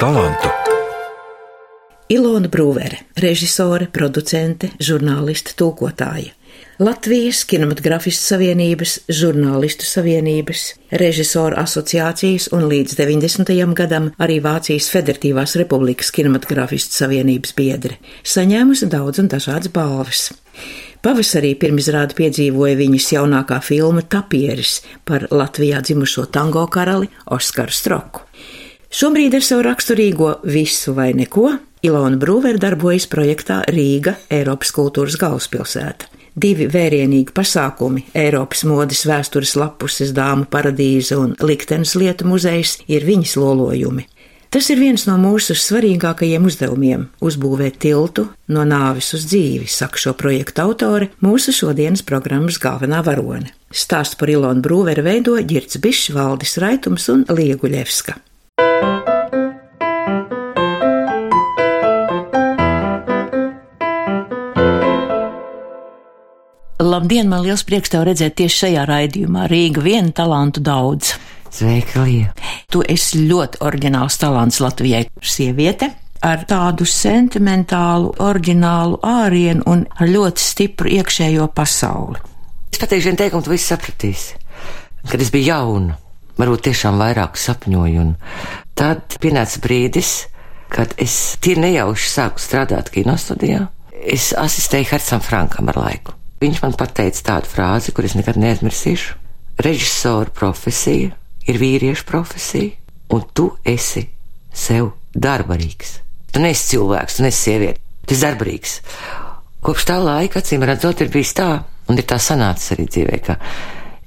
talantu. Ilona Brūvere, režisore, producente, žurnāliste, tūkotāja. Latvijas Kinematogrāfistu savienības, žurnālistu savienības, režisoru asociācijas un līdz 90. gadam arī Vācijas Federatīvās Republikas Kinematogrāfistu savienības biedre, saņēmusi daudz un dažādas balvas. Pavasarī pirmizrādi piedzīvoja viņas jaunākā filma Tapieris par Latvijā dzimušo tango karali Oskaru Stroku. Šobrīd ar savu raksturīgo visu vai neko Ilona Brūvere darbojas projektā Rīga, Eiropas kultūras galvaspilsēta divi vērienīgi pasākumi - Eiropas modes vēstures lapuses dāmu paradīze un liktenes lietu muzejs ir viņas lolojumi. Tas ir viens no mūsu svarīgākajiem uzdevumiem - uzbūvēt tiltu no nāves uz dzīvi, saka šo projektu autore, mūsu šodienas programmas galvenā varone. Stāstu par Ilonu Brūveru veido Girts Bišs, Valdis Raitums un Lieguļevska. Labdien, man liels prieks tev redzēt tieši šajā raidījumā. Rīga viena talantu daudz. Sveika, Lija! Tu esi ļoti oriģināls talants Latvijai. Sieviete ar tādu sentimentālu, oriģinālu ārienu un ar ļoti stipru iekšējo pasauli. Es pateikšu vienu teikumu, tu viss sapratīsi. Kad es biju jauna, varbūt tiešām vairāk sapņoju, un tad pienāca brīdis, kad es tīri nejauši sāku strādāt kinostudijā. Es asistēju Hercam Frankam ar laiku. Viņš man pateica tādu frāzi, kuras nekad neaizmirsīšu. Režisora profesija ir vīriešu profesija, un tu esi sev darbarīgs. Tu neesi cilvēks, tu neesi sieviete, tu esi darbarīgs. Kopš tā laika, acīm redzot, ir bijis tā, un ir tā sanācis arī dzīvē, ka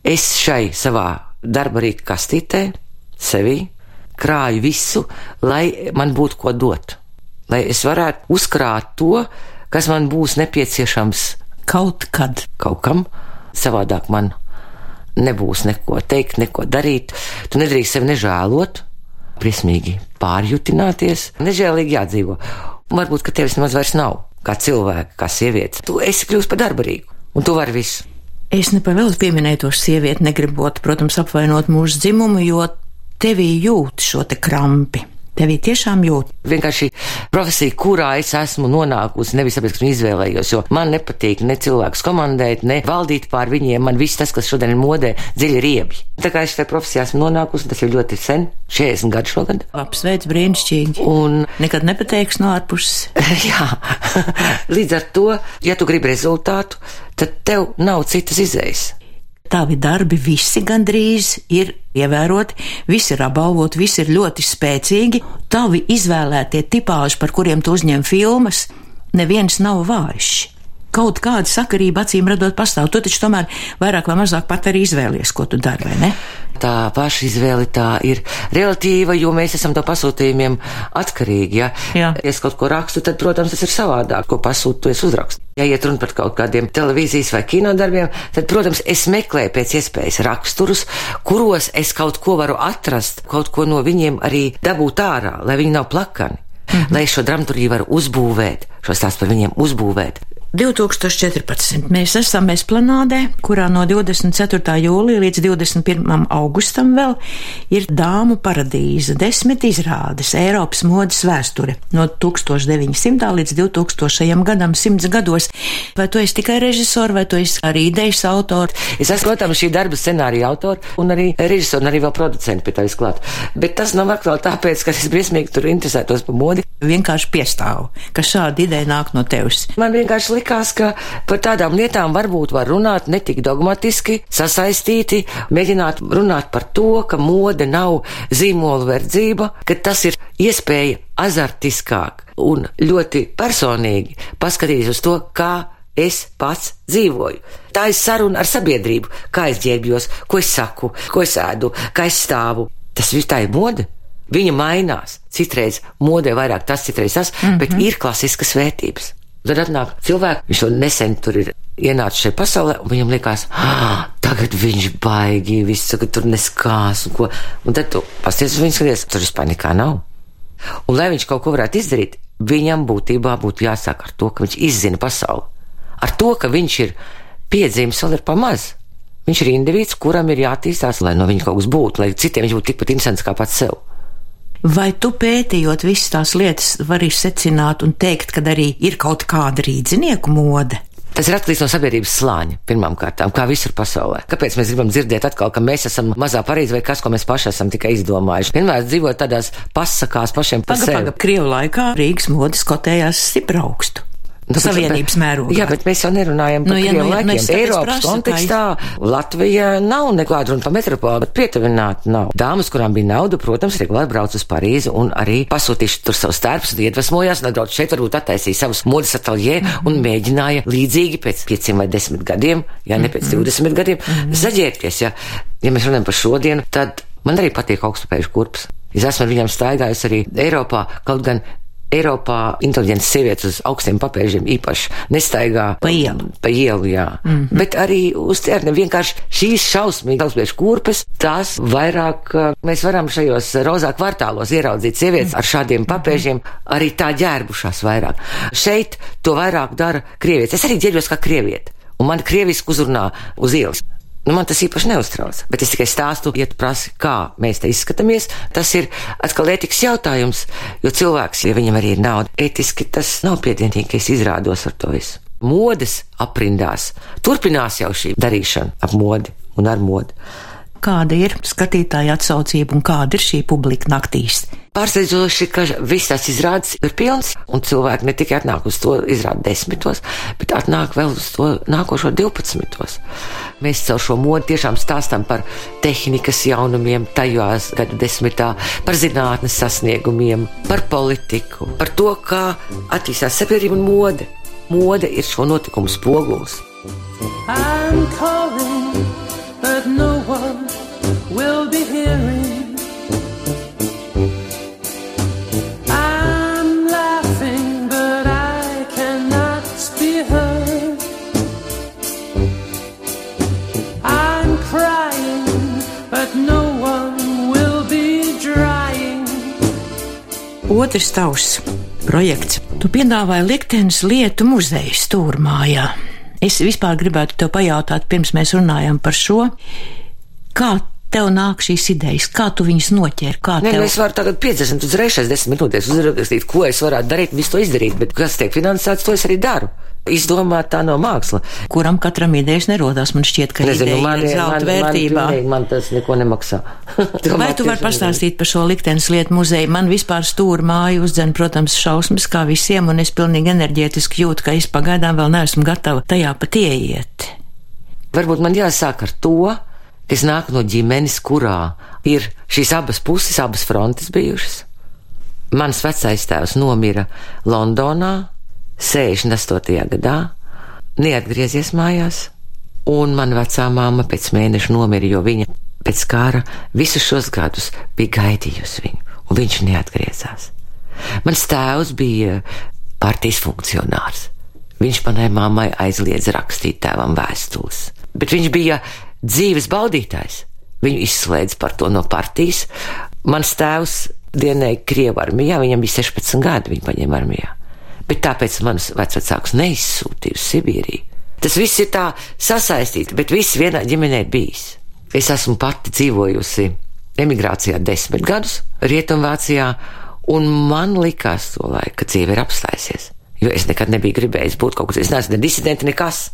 es šai savā darbarīga kastītē, sevī, krāju visu, lai man būtu ko dot, lai es varētu uzkrāt to, kas man būs nepieciešams Kaut kad. Kaut kam savādāk man nebūs neko teikt, neko darīt. Tu nedrīkst sevi nežēlot, briesmīgi pārjutināties, nežēlīgi jādzīvo. Un varbūt, ka tevis nemaz vairs nav kā cilvēka, kā sieviete. Tu esi kļuvis par darbarīgu, un tu vari visu. Es nepavēlu pieminēt to sievieti, negribot, protams, apvainot mūsu dzimumu, jo tevī jūt šo te krampi. Tevī tiešām jūt. Vienkārši profesija, kurā es esmu nonākusi, nevis tāpēc, ka esmu izvēlējies, jo man nepatīk ne cilvēkus komandēt, ne valdīt pār viņiem. Man viss tas, kas šodien ir modē, dziļi riebi. Tā kā es šajā profesijā esmu nonākusi, tas ir ļoti sen, 40 gadu šogad. Apsveic brīnišķīgi. Un nekad nepateiks no ārpuses. Jā, līdz ar to, ja tu gribi rezultātu, tad tev nav citas izējas tavi darbi visi gandrīz ir ievēroti, visi ir apbalvoti, visi ir ļoti spēcīgi. Tavi izvēlētie tipāži, par kuriem tu uzņem filmas, neviens nav vājš. Kaut kāda sakarība acīm redzot pastāv. Tu taču tomēr vairāk vai mazāk pat arī izvēlies, ko tu dari, vai ne? tā paša izvēle tā ir relatīva, jo mēs esam no pasūtījumiem atkarīgi. Ja? Jā. ja es kaut ko rakstu, tad, protams, tas ir savādāk, ko pasūtu, es uzrakstu. Ja iet runa par kaut kādiem televīzijas vai kinodarbiem, tad, protams, es meklēju pēc iespējas raksturus, kuros es kaut ko varu atrast, kaut ko no viņiem arī dabūt ārā, lai viņi nav plakani. Mm -hmm. Lai šo dramaturgiju varu uzbūvēt, šo stāstu par viņiem uzbūvēt. 2014. Mēs esam Esplanādē, kurā no 24. jūlija līdz 21. augustam vēl ir dāmu paradīze, desmit izrādes Eiropas modes vēsture no 1900. līdz 2000. gadam, simts gados. Vai tu esi tikai režisori, vai tu esi arī idejas autori? Es esmu, protams, šī darba scenārija autori un arī režisori, un arī vēl producenti pie tā izklāt. Bet tas nav aktuāli tāpēc, ka es briesmīgi tur interesētos par modi. Vienkārši piestāvu, ka šāda ideja nāk no tevis. Man vienkārši likās, ka par tādām lietām varbūt var runāt ne tik dogmatiski, sasaistīti, mēģināt runāt par to, ka mode nav zīmola verdzība, ka tas ir iespēja azartiskāk un ļoti personīgi paskatīties uz to, kā es pats dzīvoju. Tā ir saruna ar sabiedrību, kā es ģērbjos, ko es saku, ko es ēdu, kā es stāvu. Tas viss tā ir mode. Viņa mainās. Citreiz modē vairāk tas, citreiz tas, mm -hmm. bet ir klasiskas vērtības. Tad atnāk cilvēki, viņš jau nesen tur ir ienācis šajā pasaulē, un viņam liekas, ah, tagad viņš baigi, viss saka, tur neskās, un ko. Un tad tu pasties uz viņu skaties, tur vispār nekā nav. Un lai viņš kaut ko varētu izdarīt, viņam būtībā būtu jāsāk ar to, ka viņš izzina pasauli. Ar to, ka viņš ir piedzīvis vēl ir pamaz. Viņš ir indivīds, kuram ir jātīstās, lai no viņa kaut kas būtu, lai citiem viņš būtu tikpat interesants kā pats sev. Vai tu pētījot visas tās lietas, vari secināt un teikt, ka arī ir kaut kāda rīdzinieku mode? Tas ir atkarīgs no sabiedrības slāņa, pirmām kārtām, kā visur pasaulē. Kāpēc mēs gribam dzirdēt atkal, ka mēs esam mazā Parīzē vai kas, ko mēs paši esam tikai izdomājuši? Vienmēr dzīvot tādās pasakās pašiem par sevi. Paga, Krievu laikā Rīgas modes kotējās stipri augstu. Nu, Savienības mērogā. Jā, bet mēs jau nerunājam par nu, ja, nu, laikiem. Nu, Eiropas prasu, kontekstā Latvija nav nekāda runa par metropoli, bet pietuvināta nav. Dāmas, kurām bija nauda, protams, regulāri brauc uz Parīzi un arī pasūtījuši tur savus tērpus iedvesmojās, atbrauc šeit varbūt attaisīja savus modes ateljē mm -hmm. un mēģināja līdzīgi pēc pieciem vai desmit gadiem, ja ne pēc divdesmit mm -hmm. gadiem, mm -hmm. zaģērbties. Ja, ja mēs runājam par šodienu, tad man arī patīk augstspējuši kurps. Es esmu ar viņiem staigājis arī Eiropā, kaut gan Eiropā inteliģentas sievietes uz augstiem papēžiem īpaši nestaigā pa ielu. Pa ielu jā. Mm -hmm. Bet arī uz tērni vienkārši šīs šausmīgi augstspējas kurpes, tās vairāk mēs varam šajos rozā kvartālos ieraudzīt sievietes mm -hmm. ar šādiem papēžiem, arī tā ģērbušās vairāk. Šeit to vairāk dara krievietes. Es arī ģērbjos kā krieviete. Un man krieviski uzrunā uz ielas. Nu, man tas īpaši neuztrauc, bet es tikai stāstu, ja tu prasi, kā mēs te izskatāmies. Tas ir atkal etikas jautājums, jo cilvēks, ja viņam arī ir nauda, etiski tas nav piedienīgi, ka es izrādos ar to visu. Modes aprindās turpinās jau šī darīšana ap modi un ar modi kāda ir skatītāja atsaucība un kāda ir šī publika naktīs. Pārsteidzoši, ka viss tas izrādes ir pilns, un cilvēki ne tikai atnāk uz to izrādi desmitos, bet atnāk vēl uz to nākošo divpadsmitos. Mēs caur šo modi tiešām stāstam par tehnikas jaunumiem tajās gadu desmitā, par zinātnes sasniegumiem, par politiku, par to, kā attīstās sabiedrība un mode. Mode ir šo notikumu spogulis. I'm calling, but no one will be hearing. I'm laughing, but I cannot be heard. I'm crying, but no one will be drying. Otrs tavs projekts. Tu piedāvāji liktenes lietu muzeju stūrmājā. Es vispār gribētu te pajautāt, pirms mēs runājam par šo, kā tev nāk šīs idejas, kā tu viņus noķēri? Kā Nē, tev... es varu tagad 50 uzreiz 10 minūtēs uzrakstīt, ko es varētu darīt, visu to izdarīt, bet kas tiek finansēts, to es arī daru. Izdomāt tā no māksla. Kuram katram idejas nerodās, man šķiet, ka Nezinu, man, ir zelta vērtībā. Man, man tas neko nemaksā. Vai tu vari pastāstīt par šo liktenes lietu muzeju? Man vispār stūra māju uzdzen, protams, šausmas kā visiem, un es pilnīgi enerģētiski jūtu, ka es pagaidām vēl neesmu gatava tajā pat ieiet. Varbūt man jāsāk ar to, Es nāku no ģimenes, kurā ir šīs abas puses, abas frontes bijušas. Mans vecais tēvs nomira Londonā 68. gadā, neatgriezies mājās, un mana vecā māma pēc mēneša nomira, jo viņa pēc kara visus šos gadus bija gaidījusi viņu, un viņš neatgriezās. Mans tēvs bija partijas funkcionārs. Viņš manai mammai aizliedz rakstīt tēvam vēstules, bet viņš bija dzīves baudītājs. Viņu izslēdz par to no partijas. Mans tēvs dienēja Krievu armijā, viņam bija 16 gadi, viņa paņēma armijā. Bet tāpēc manas vecāks neizsūtīja uz Sibīriju. Tas viss ir tā sasaistīts, bet viss vienā ģimenē bijis. Es esmu pati dzīvojusi emigrācijā desmit gadus, Rietumvācijā, un man likās to laiku, ka dzīve ir apstājusies. Jo es nekad nebiju gribējis būt kaut kas, es neesmu ne disidenti, nekas.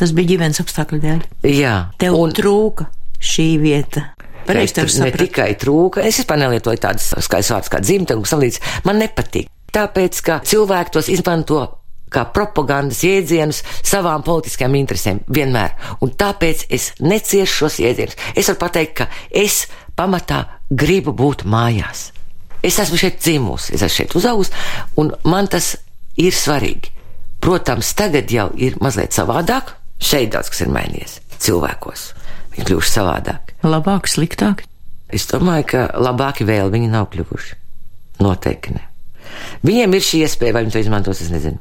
Tas bija ģimenes apstākļu dēļ. Jā, tev un... trūka šī vieta. Pareizi tev ne tikai trūka, es vispār nelietoju tādas skaistas vārdas kā dzimta un salīdz. Man nepatīk. Tāpēc, ka cilvēki tos izmanto kā propagandas jēdzienus savām politiskajām interesēm vienmēr. Un tāpēc es neciešu šos jēdzienus. Es varu pateikt, ka es pamatā gribu būt mājās. Es esmu šeit dzimusi, es esmu šeit uzaugusi, un man tas ir svarīgi. Protams, tagad jau ir mazliet savādāk, Šeit daudz kas ir mainījies cilvēkos. Viņi kļuvuši savādāk. Labāk, sliktāk? Es domāju, ka labāki vēl viņi nav kļuvuši. Noteikti ne. Viņiem ir šī iespēja, vai viņi to izmantos, es nezinu.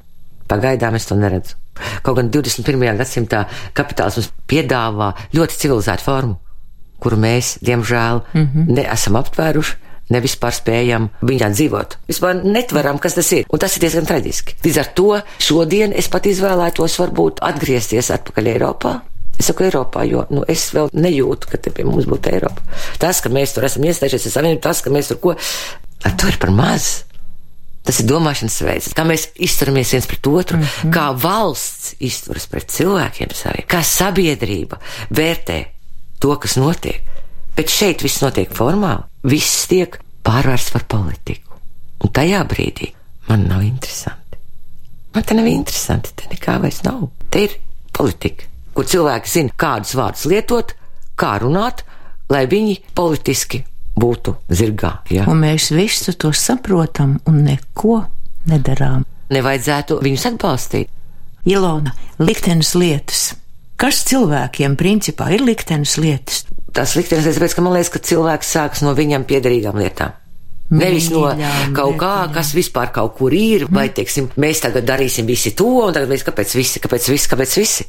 Pagaidām es to neredzu. Kaut gan 21. gadsimtā kapitāls mums piedāvā ļoti civilizētu formu, kuru mēs, diemžēl, mm -hmm. neesam aptvēruši ne vispār spējam viņā dzīvot. Vispār netveram, kas tas ir. Un tas ir diezgan traģiski. Līdz ar to šodien es pat izvēlētos varbūt atgriezties atpakaļ Eiropā. Es saku Eiropā, jo nu, es vēl nejūtu, ka te pie mums būtu Eiropa. Tas, ka mēs tur esam iestājušies, tas, ka mēs tur ko. ar to ir par maz. Tas ir domāšanas veids, kā mēs izturamies viens pret otru, mm -hmm. kā valsts izturas pret cilvēkiem saviem, kā sabiedrība vērtē to, kas notiek. Bet šeit viss notiek formāli, viss tiek pārvērsts par politiku. Un tajā brīdī man nav interesanti. Man te nav interesanti, te nekā vairs nav. Te ir politika, kur cilvēki zina, kādus vārdus lietot, kā runāt, lai viņi politiski būtu zirgā. Ja? Un mēs visu to saprotam un neko nedarām. Nevajadzētu viņus atbalstīt. Ilona, liktenes lietas. Kas cilvēkiem principā ir liktenes lietas? Tas liktenes lietas, tāpēc, ka man liekas, ka cilvēks sākas no viņam piederīgām lietām. Nevis no kaut kā, kas vispār kaut kur ir, vai, teiksim, mēs tagad darīsim visi to, un tagad mēs kāpēc visi, kāpēc visi, kāpēc visi.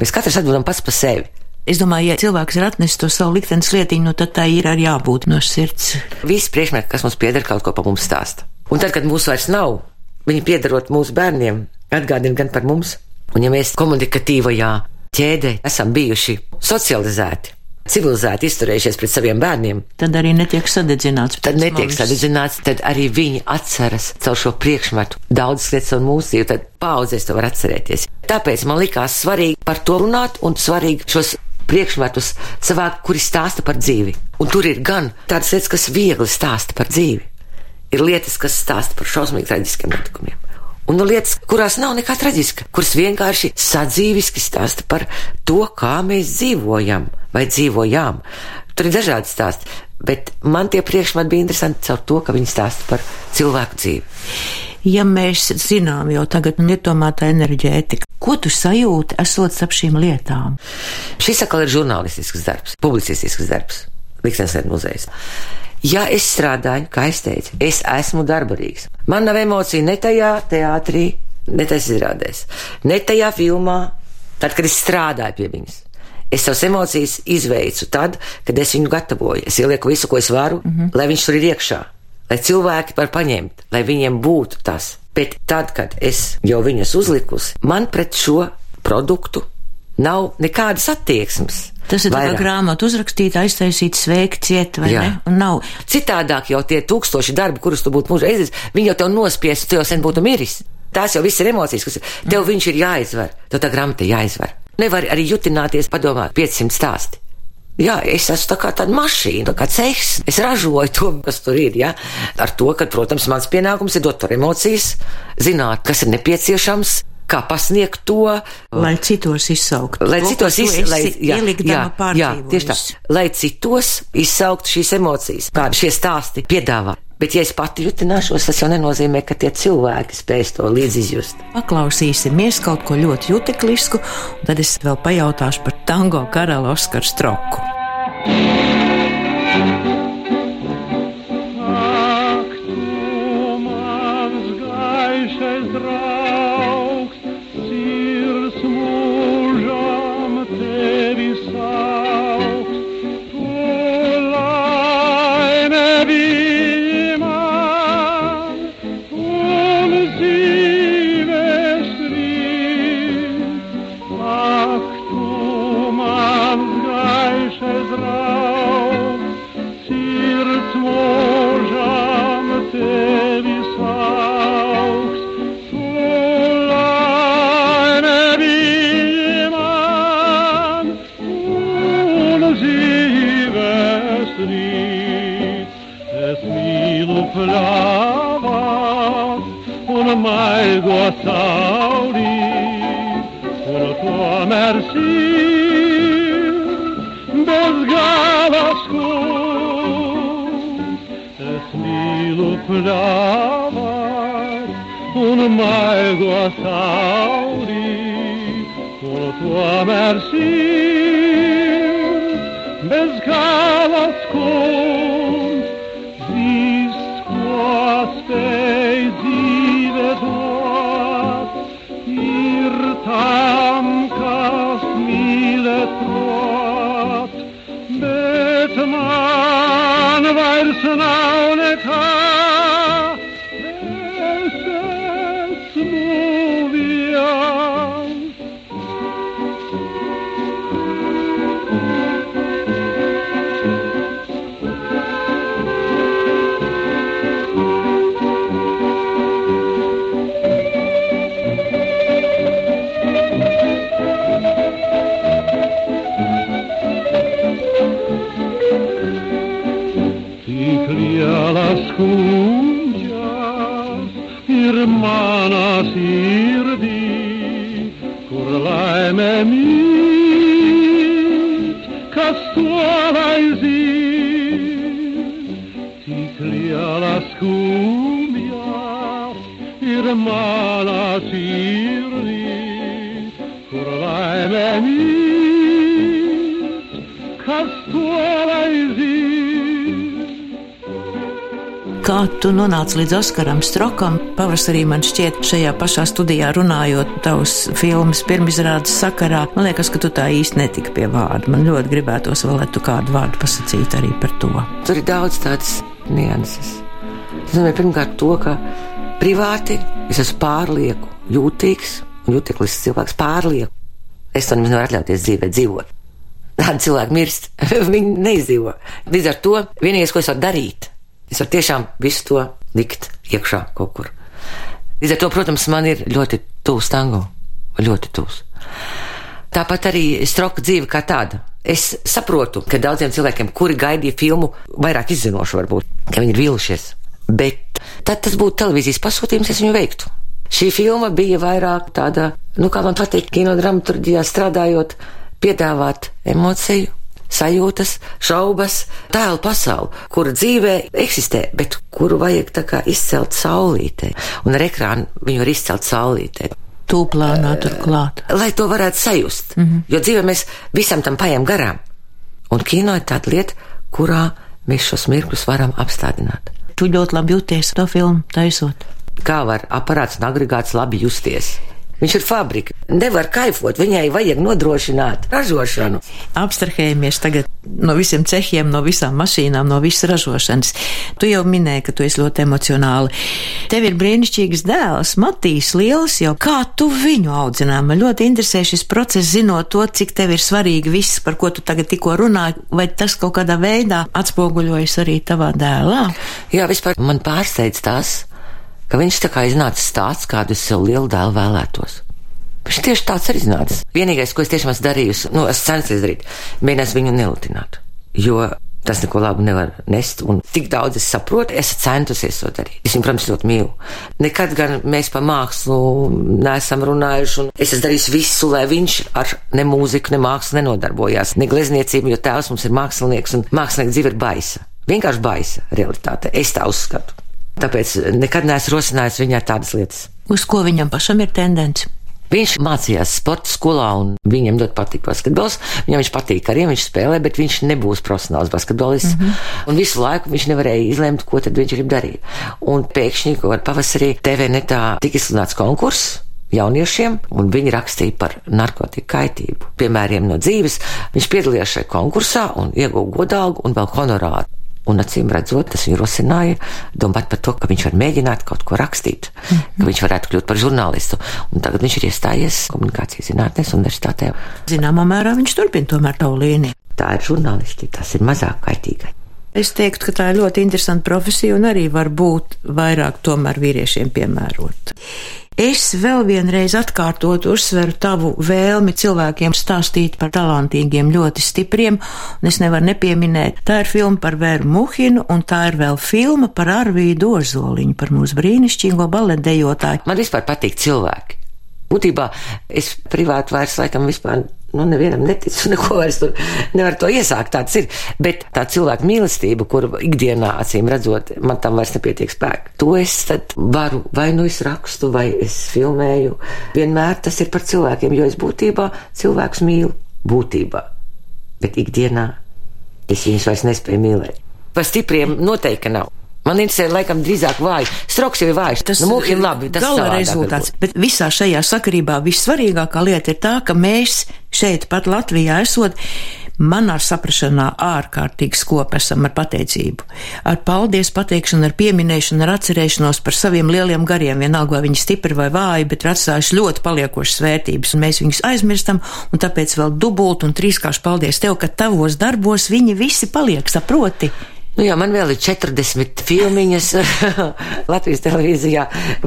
Mēs katrs atbildam pats par sevi. Es domāju, ja cilvēks ir atnesis to savu liktenes lietiņu, nu tad tā ir arī jābūt no sirds. Visi priekšmeti, kas mums pieder, kaut ko pa mums stāsta. Un tad, kad mūsu vairs nav, viņi piederot mūsu bērniem, atgādina gan par mums. Un ja mēs komunikatīvajā ķēdē esam bijuši socializēti, civilizēti izturējušies pret saviem bērniem, tad arī netiek sadedzināts. Tad netiek mums. sadedzināts, tad arī viņi atceras caur šo priekšmetu daudzas lietas no mūsu dzīves, tad paudzēs to var atcerēties. Tāpēc man likās svarīgi par to runāt un svarīgi šos priekšmetus savākt, kuri stāsta par dzīvi. Un tur ir gan tādas lietas, kas viegli stāsta par dzīvi, ir lietas, kas stāsta par šausmīgi traģiskiem notikumiem. Un no lietas, kurās nav nekā traģiska, kuras vienkārši sadzīviski stāsta par to, kā mēs dzīvojam vai dzīvojām. Tur ir dažādi stāsti, bet man tie priekšmeti bija interesanti caur to, ka viņi stāsta par cilvēku dzīvi ja mēs zinām jau tagad, un ir tomēr tā enerģētika, ko tu sajūti, esot ap šīm lietām? Šis atkal ir žurnālistisks darbs, publicistisks darbs, Liksensēt muzejs. Ja es strādāju, kā es teicu, es esmu darbarīgs. Man nav emociju ne tajā teātrī, ne tajās izrādēs, ne tajā filmā, tad, kad es strādāju pie viņas. Es savas emocijas izveicu tad, kad es viņu gatavoju. Es ielieku visu, ko es varu, mm -hmm. lai viņš tur ir iekšā lai cilvēki var paņemt, lai viņiem būtu tas. Bet tad, kad es jau viņas uzlikusi, man pret šo produktu nav nekādas attieksmes. Tas ir kā grāmatu uzrakstīt, aiztaisīt, sveikt, ciet, vai Jā. ne? Un nav. Citādāk jau tie tūkstoši darbi, kurus tu būtu mūžā izdarījis, viņi jau tev nospiest, tu jau sen būtu miris. Tās jau viss ir emocijas, kas tev mm. viņš ir jāizvar, tev tā grāmata jāizvar. Nevar arī jutināties, padomāt, 500 stāsti. Jā, es esmu tā kā tāda mašīna, kā cehs. Es ražoju to, kas tur ir. Ja? Ar to, ka, protams, mans pienākums ir dot emocijas, zināt, kas ir nepieciešams, kā pasniegt to. Lai citos izsaukt. Lai to, citos izsaukt. Tieši tā. Lai citos izsaukt šīs emocijas, kādi šie stāsti piedāvā. Bet, ja es pati jutināšos, tas jau nenozīmē, ka tie cilvēki spēs to līdz izjust. Paklausīsimies kaut ko ļoti un tad es vēl pajautāšu par tango karali Oskaru Stroku. Now let us. Manā sirdī, kur laime mīt, kas to lai zina. Kā tu nonāci līdz Oskaram Strokam? Pavasarī man šķiet, šajā pašā studijā runājot tavas filmas pirmizrādes sakarā, man liekas, ka tu tā īsti netika pie vārda. Man ļoti gribētos vēl, lai tu kādu vārdu pasakītu arī par to. Tur ir daudz tādas nianses. Es domāju, pirmkārt, to, ka privāti es esmu pārlieku jūtīgs un jutīgs cilvēks pārlieku. Es to nevaru atļauties dzīvē dzīvot. Tādi cilvēki mirst, viņi neizdzīvo. Līdz ar to vienīgais, ko es varu darīt, es varu tiešām visu to likt iekšā kaut kur. Līdz ar to, protams, man ir ļoti tuvs tango, ļoti tuvs. Tāpat arī stroka dzīve kā tāda. Es saprotu, ka daudziem cilvēkiem, kuri gaidīja filmu, vairāk izzinošu, varbūt, ka viņi ir vīlušies. Bet tad tas būtu televīzijas pasūtījums, es viņu veiktu. Šī filma bija vairāk tāda, nu, kā man patīk, kinodramaturģijā strādājot, piedāvāt emociju, sajūtas, šaubas, tēlu pasauli, kura dzīvē eksistē, bet kuru vajag tā kā izcelt saulītē. Un ar ekrānu viņu var izcelt saulītē. Tūplānā turklāt. Lai to varētu sajust, mm -hmm. jo dzīvē mēs visam tam paiem garām. Un kino ir tāda lieta, kurā mēs šos mirklus varam apstādināt. Tu ļoti labi jūties to filmu taisot. Kā var aparāts un agregāts labi justies? Viņš ir fabrika. Nevar kaifot, viņai vajag nodrošināt ražošanu. Abstrahējamies tagad no visiem cehiem, no visām mašīnām, no visas ražošanas. Tu jau minēji, ka tu esi ļoti emocionāli. Tev ir brīnišķīgs dēls, Matīs Liels, jau kā tu viņu audzinām. Man ļoti interesē šis process, zinot to, cik tev ir svarīgi viss, par ko tu tagad tikko runāji, vai tas kaut kādā veidā atspoguļojas arī tavā dēlā. Jā, vispār man pārsteidz tās ka viņš tā kā iznācis tāds, kādu es sev lielu dēlu vēlētos. Viņš tieši tāds arī iznācis. Vienīgais, ko es tiešām esmu darījusi, nu, es censos darīt, mēģinās viņu nelutināt. Jo tas neko labu nevar nest, un tik daudz es saprotu, es centusies to darīt. Es viņu, protams, ļoti mīlu. Nekad gan mēs par mākslu neesam runājuši, un es esmu darījis visu, lai viņš ar ne mūziku, ne mākslu nenodarbojās, ne glezniecību, jo tēvs mums ir mākslinieks, un mākslinieks dzīve ir baisa. Vienkārši baisa realitāte. Es tā uzskatu. Tāpēc nekad neesmu rosinājis viņai tādas lietas. Uz ko viņam pašam ir tendence? Viņš mācījās sporta skolā, un viņam ļoti patīk basketbols. Viņam viņš patīk arī, viņš spēlē, bet viņš nebūs profesionāls basketbolists. Mm -hmm. Un visu laiku viņš nevarēja izlemt, ko tad viņš grib darīt. Un pēkšņi, kādā pavasarī, TV netā tika izsludināts konkurss jauniešiem, un viņi rakstīja par narkotiku kaitību. Piemēriem no dzīves, viņš piedalījās šajā konkursā un ieguva godalgu un vēl honorāru. Un acīm redzot, tas viņu rosināja domāt par to, ka viņš var mēģināt kaut ko rakstīt, mm -hmm. ka viņš varētu kļūt par žurnālistu. Un tagad viņš ir iestājies komunikācijas zinātnēs universitātē. Zināmā mērā viņš turpina tomēr tavu līniju. Tā ir žurnālisti, tas ir mazāk kaitīgai. Es teiktu, ka tā ir ļoti interesanta profesija un arī var būt vairāk tomēr vīriešiem piemērota. Es vēl vienreiz atkārtot uzsveru tavu vēlmi cilvēkiem stāstīt par talantīgiem, ļoti stipriem, un es nevaru nepieminēt. Tā ir filma par Vēru Muhinu, un tā ir vēl filma par Arvīdu Ozoliņu, par mūsu brīnišķīgo baletdejotāju. Man vispār patīk cilvēki. Būtībā es privāti vairs laikam vispār nu, nevienam neticu, neko vairs tur nevar to iesākt. Tāds ir. Bet tā cilvēka mīlestība, kuru ikdienā acīm redzot, man tam vairs nepietiek spēka. To es tad varu, vai nu es rakstu, vai es filmēju. Vienmēr tas ir par cilvēkiem, jo es būtībā cilvēkus mīlu būtībā. Bet ikdienā es viņus vairs nespēju mīlēt. Par stipriem noteikti nav. Man interesē, laikam, drīzāk vājš. Stroks jau ir vājš. Tas nu, ir labi. Tas gala rezultāts. Bet visā šajā sakarībā vissvarīgākā lieta ir tā, ka mēs šeit pat Latvijā esot. Manā saprašanā ārkārtīgi skopi esam ar pateicību, ar paldies pateikšanu, ar pieminēšanu, ar atcerēšanos par saviem lieliem gariem, vienalga vai viņi stipri vai vāji, bet ir atstājuši ļoti paliekošas vērtības, un mēs viņus aizmirstam, un tāpēc vēl dubult un trīskārši paldies tev, ka tavos darbos viņi visi paliek, saproti? Nu jā, man vēl ir 40 filmiņas Latvijas televīzijā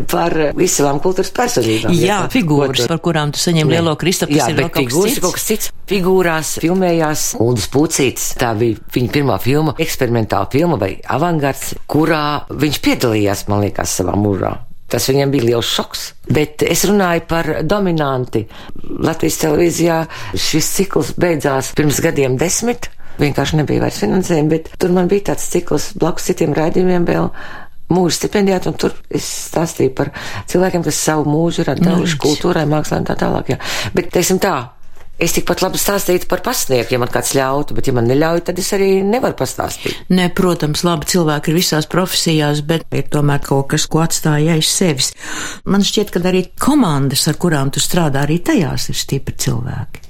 par visām kultūras personībām. Jā, figūras, par kurām tu saņem lielo Kristofu. Jā, bet figūras ir kaut kas cits. Figūrās filmējās Uldis Pucīts. Tā bija viņa pirmā filma, eksperimentāla filma vai avangards, kurā viņš piedalījās, man liekas, savā mūžā. Tas viņiem bija liels šoks. Bet es runāju par dominanti. Latvijas televīzijā šis cikls beidzās pirms gadiem desmit. Vienkārši nebija vairs finansējuma, bet tur man bija tāds cikls blakus citiem raidījumiem vēl mūža stipendijāti, un tur es stāstīju par cilvēkiem, kas savu mūžu ir atdevuši kultūrai, mākslā un tā tālāk. Jā. Bet, teiksim tā, Es tikpat labi stāstītu par pasnieku, ja man kāds ļautu, bet, ja man neļauj, tad es arī nevaru pastāstīt. Nē, protams, labi cilvēki ir visās profesijās, bet ir tomēr kaut kas, ko atstāja aiz sevis. Man šķiet, ka arī komandas, ar kurām tu strādā, arī tajās ir stipri cilvēki.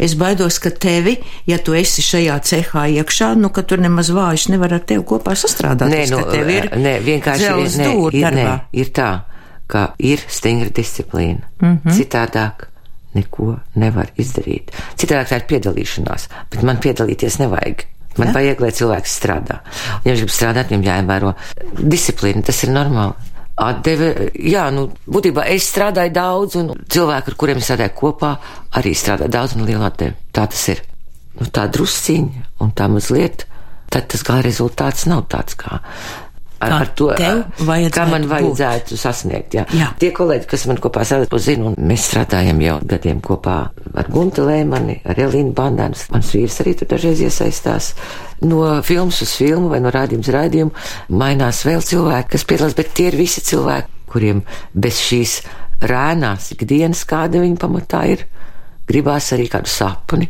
Es baidos, ka tevi, ja tu esi šajā cehā iekšā, nu, ka tur nemaz vājš nevar ar tevi kopā sastrādāt. Nē, nu, tev ir nē, vienkārši ir, nē, ir, nē, ir tā, ka ir stingra disciplīna. Mm -hmm. Citādāk neko nevar izdarīt. Citādi tā ir piedalīšanās, bet man piedalīties nevajag. Man ja? vajag, lai cilvēks strādā. Un, ja viņš grib strādāt, viņam jāievēro disciplīna, tas ir normāli atdeve. Jā, nu, būtībā es strādāju daudz, un cilvēki, ar kuriem strādāju kopā, arī strādā daudz un liela atdeve. Tā tas ir. Nu, tā drusciņa un tā mazliet, tad tas gala rezultāts nav tāds kā. Ar, ar to, kā man vajadzētu būt. sasniegt. Jā. Jā. Tie kolēģi, kas man kopā strādā, zinu, un mēs strādājam jau gadiem kopā ar Gunta Lēmani, ar Elīnu Bandānu. Mans vīrs arī tur dažreiz iesaistās no filmas uz filmu vai no rādījuma uz rādījumu, mainās vēl cilvēki, kas piedalās, bet tie ir visi cilvēki, kuriem bez šīs rēnās ikdienas, kāda viņa pamatā ir, gribās arī kādu sapni,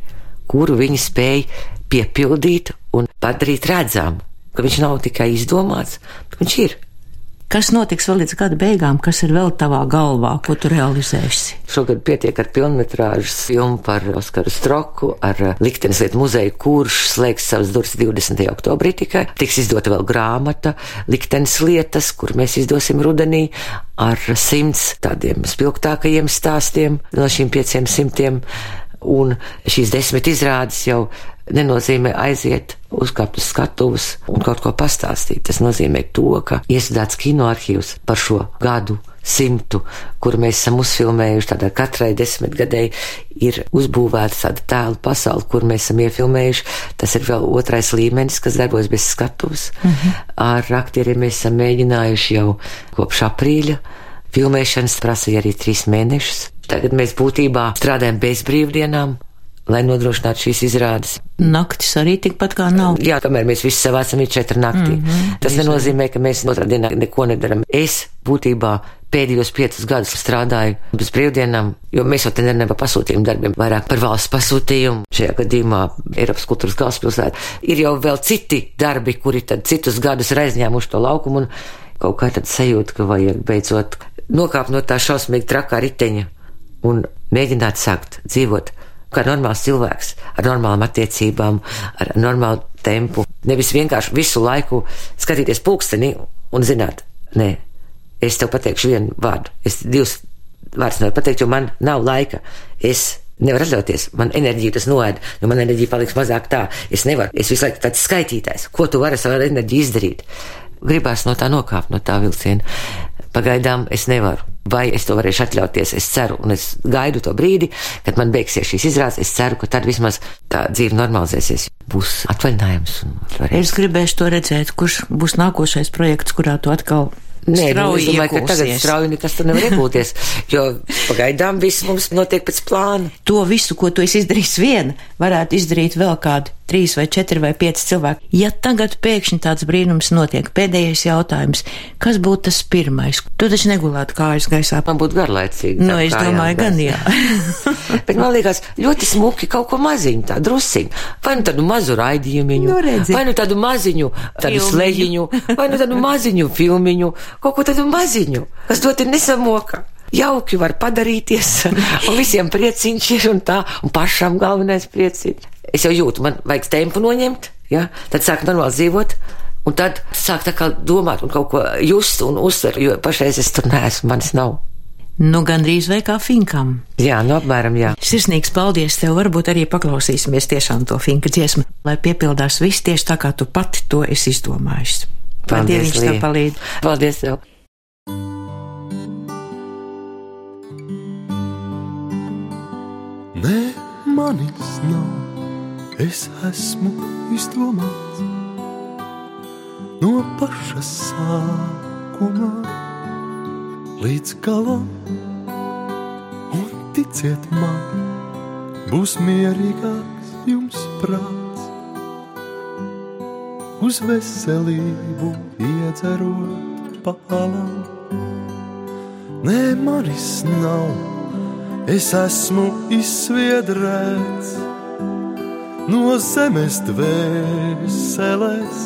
kuru viņi spēj piepildīt un padarīt redzamu, ka viņš nav tikai izdomāts, bet viņš ir. Kas notiks vēl līdz gada beigām, kas ir vēl tavā galvā, ko tu realizēsi? Šogad pietiek ar pilnmetrāžas filmu par Oskaru Stroku, ar Liktenes lietu muzeju, kurš slēgs savas durvis 20. oktobrī tikai. Tiks izdota vēl grāmata Liktenes lietas, kur mēs izdosim rudenī ar simts tādiem spilgtākajiem stāstiem no šīm pieciem simtiem. Un šīs desmit izrādes jau nenozīmē aiziet, uzkāpt uz skatuves un kaut ko pastāstīt. Tas nozīmē to, ka iestāts kinoarchīvs par šo gadu simtu, kur mēs esam uzfilmējuši, tādā katrai desmitgadēji ir uzbūvēta tāda tēla pasaule, kur mēs esam iefilmējuši. Tas ir vēl otrais līmenis, kas darbojas bez skatuves. Mm -hmm. Ar aktieriem mēs esam mēģinājuši jau kopš aprīļa. Filmēšanas prasīja arī trīs mēnešus. Tagad mēs būtībā strādājam bez brīvdienām, lai nodrošinātu šīs izrādes. Naktis arī tikpat kā nav. Jā, kamēr mēs visi savācam ir četri naktī. Mm -hmm. Tas nenozīmē, ka mēs otrā dienā neko nedaram. Es būtībā pēdējos piecus gadus strādāju bez brīvdienām, jo mēs jau te nerunājam par pasūtījumu darbiem, vairāk par valsts pasūtījumu. Šajā gadījumā Eiropas kultūras galvaspilsēta ir jau vēl citi darbi, kuri tad citus gadus ir aizņēmuši to laukumu un kaut kā tad sajūta, ka vajag beidzot nokāpt no tā šausmīgi trakā riteņa un mēģināt sākt dzīvot kā normāls cilvēks, ar normālām attiecībām, ar normālu tempu. Nevis vienkārši visu laiku skatīties pulksteni un zināt, nē, es tev pateikšu vienu vārdu. Es divus vārdus nevaru pateikt, jo man nav laika. Es nevaru atļauties, man enerģija tas noēd, jo man enerģija paliks mazāk tā. Es nevaru, es visu laiku tāds skaitītājs, ko tu vari ar savu enerģiju izdarīt. Gribās no tā nokāpt, no tā vilciena. Pagaidām es nevaru. Vai es to varēšu atļauties? Es ceru, un es gaidu to brīdi, kad man beigsies šīs izrādes. Es ceru, ka tad vismaz tā dzīve normalizēsies. Būs atvaļinājums. Es gribēšu to redzēt, kurš būs nākošais projekts, kurā tu atkal Nē, nu, es domāju, ka tagad strauji nekas tur nevar iegūties, jo pagaidām viss mums notiek pēc plāna. To visu, ko tu esi izdarījis vien, varētu izdarīt vēl kādi trīs vai četri vai pieci cilvēki. Ja tagad pēkšņi tāds brīnums notiek, pēdējais jautājums, kas būtu tas pirmais? Tu taču negulētu kājas gaisā. Man būtu garlaicīgi. Nu, es domāju, gan jā. Bet man liekas, ļoti smuki kaut ko maziņu, tā drusiņu. Vai nu tādu mazu raidījumiņu, nu, redzi. vai nu tādu maziņu, tādu slejiņu, vai nu tādu maziņu filmiņu, kaut ko tādu maziņu, kas dot ir nesamoka jauki var padarīties, un visiem prieciņš ir un tā, un pašam galvenais prieciņš es jau jūtu, man vajag tempu noņemt, ja? tad sāk normāli dzīvot. Un tad sāk tā kā domāt un kaut ko just un uzsver, jo pašreiz es tur neesmu, manis nav. Nu, gandrīz vai kā finkam. Jā, nu, apmēram, jā. Sirsnīgs paldies tev, varbūt arī paklausīsimies tiešām to finka dziesmu, lai piepildās viss tieši tā, kā tu pati to esi izdomājis. Paldies, viņš tev palīdz. Paldies tev. Manis nav es esmu izdomāts no paša sākuma. līdz galam, un ticiet man, būs mierīgāks jums prāts. Uz veselību iedzerot palam, nē, manis nav, es esmu izsviedrēts no zemes dvēseles,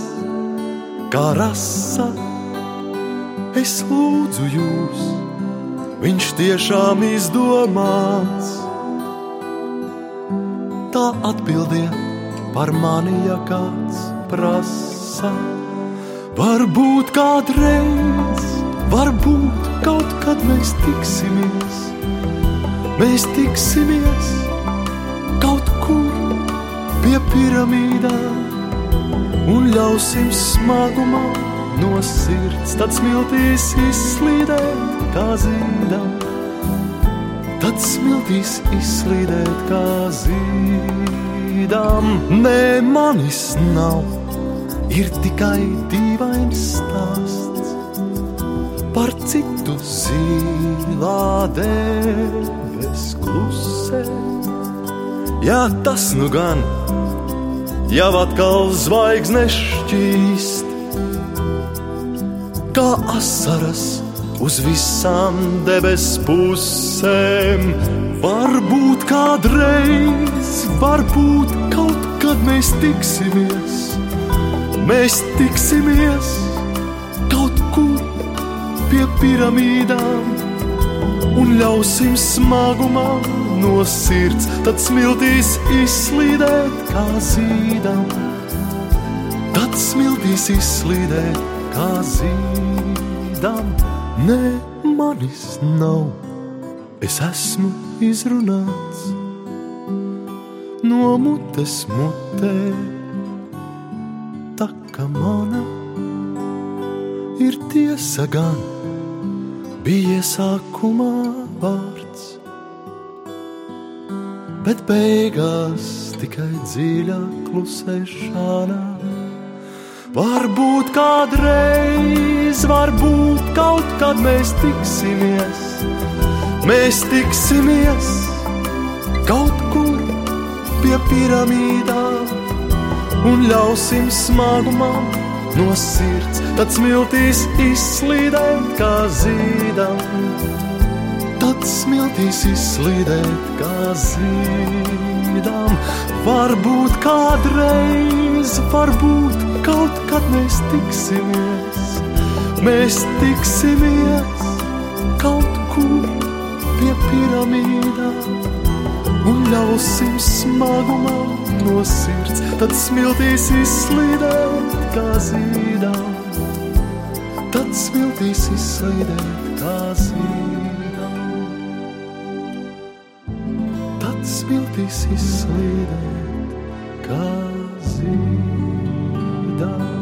kā rasa. Es lūdzu jūs, viņš tiešām izdomāts. Tā atbildiet par mani, ja kāds prasa. Varbūt kādreiz, varbūt kaut kad mēs tiksimies, mēs tiksimies kaut kur pie piramīdām un ļausim smagumā no sirds, tad smiltīs izslīdēt kā zīdam. Tad smiltīs izslīdēt kā zīdam. Nē, manis nav, ir tikai dīvains stāsts par citu zilā debes klusē. Jā, tas nu gan jau atkal zvaigznes šķīst, kā asaras uz visām debes pusēm. Varbūt kādreiz, varbūt kaut kad mēs tiksimies, mēs tiksimies kaut kur pie piramīdām un ļausim smagumam no sirds, tad smiltīs izslīdēt kā zīdam. Tad smiltīs izslīdēt kā zīdam. Nē, manis nav, es esmu izrunāts no mutes mutē. Tā kā mana ir tiesa gan, bija sākumā vārds bet beigās tikai dziļā klusēšanā. Varbūt kādreiz, varbūt kaut kad mēs tiksimies, mēs tiksimies kaut kur pie piramīdām un ļausim smagumam no sirds, tad smiltīs izslīdēt kā zīdam. Tad smiltīs izslīdēt kā zīdām. Varbūt kādreiz, varbūt kaut kad mēs tiksimies, mēs tiksimies kaut kur pie piramīdām un ļausim smagumam no sirds, tad smiltīs izslīdēt kā zīdām. Tad smiltīs izslīdēt kā zīdām. smiltīs izslīdēt kā zīdā.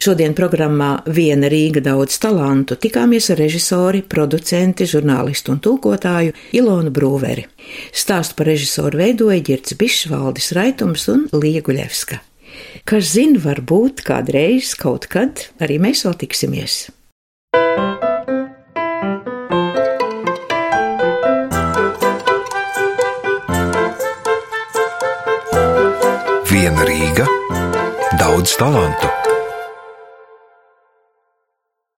Šodien programmā Viena Rīga daudz talantu tikāmies ar režisori, producenti, žurnālistu un tulkotāju Ilonu Brūveri. Stāstu par režisoru veidoja Girts Bišs, Valdis Raitums un Līja Guļevska. Kas zina, varbūt kādreiz, kaut kad arī mēs vēl tiksimies. Viena Rīga, daudz talantu.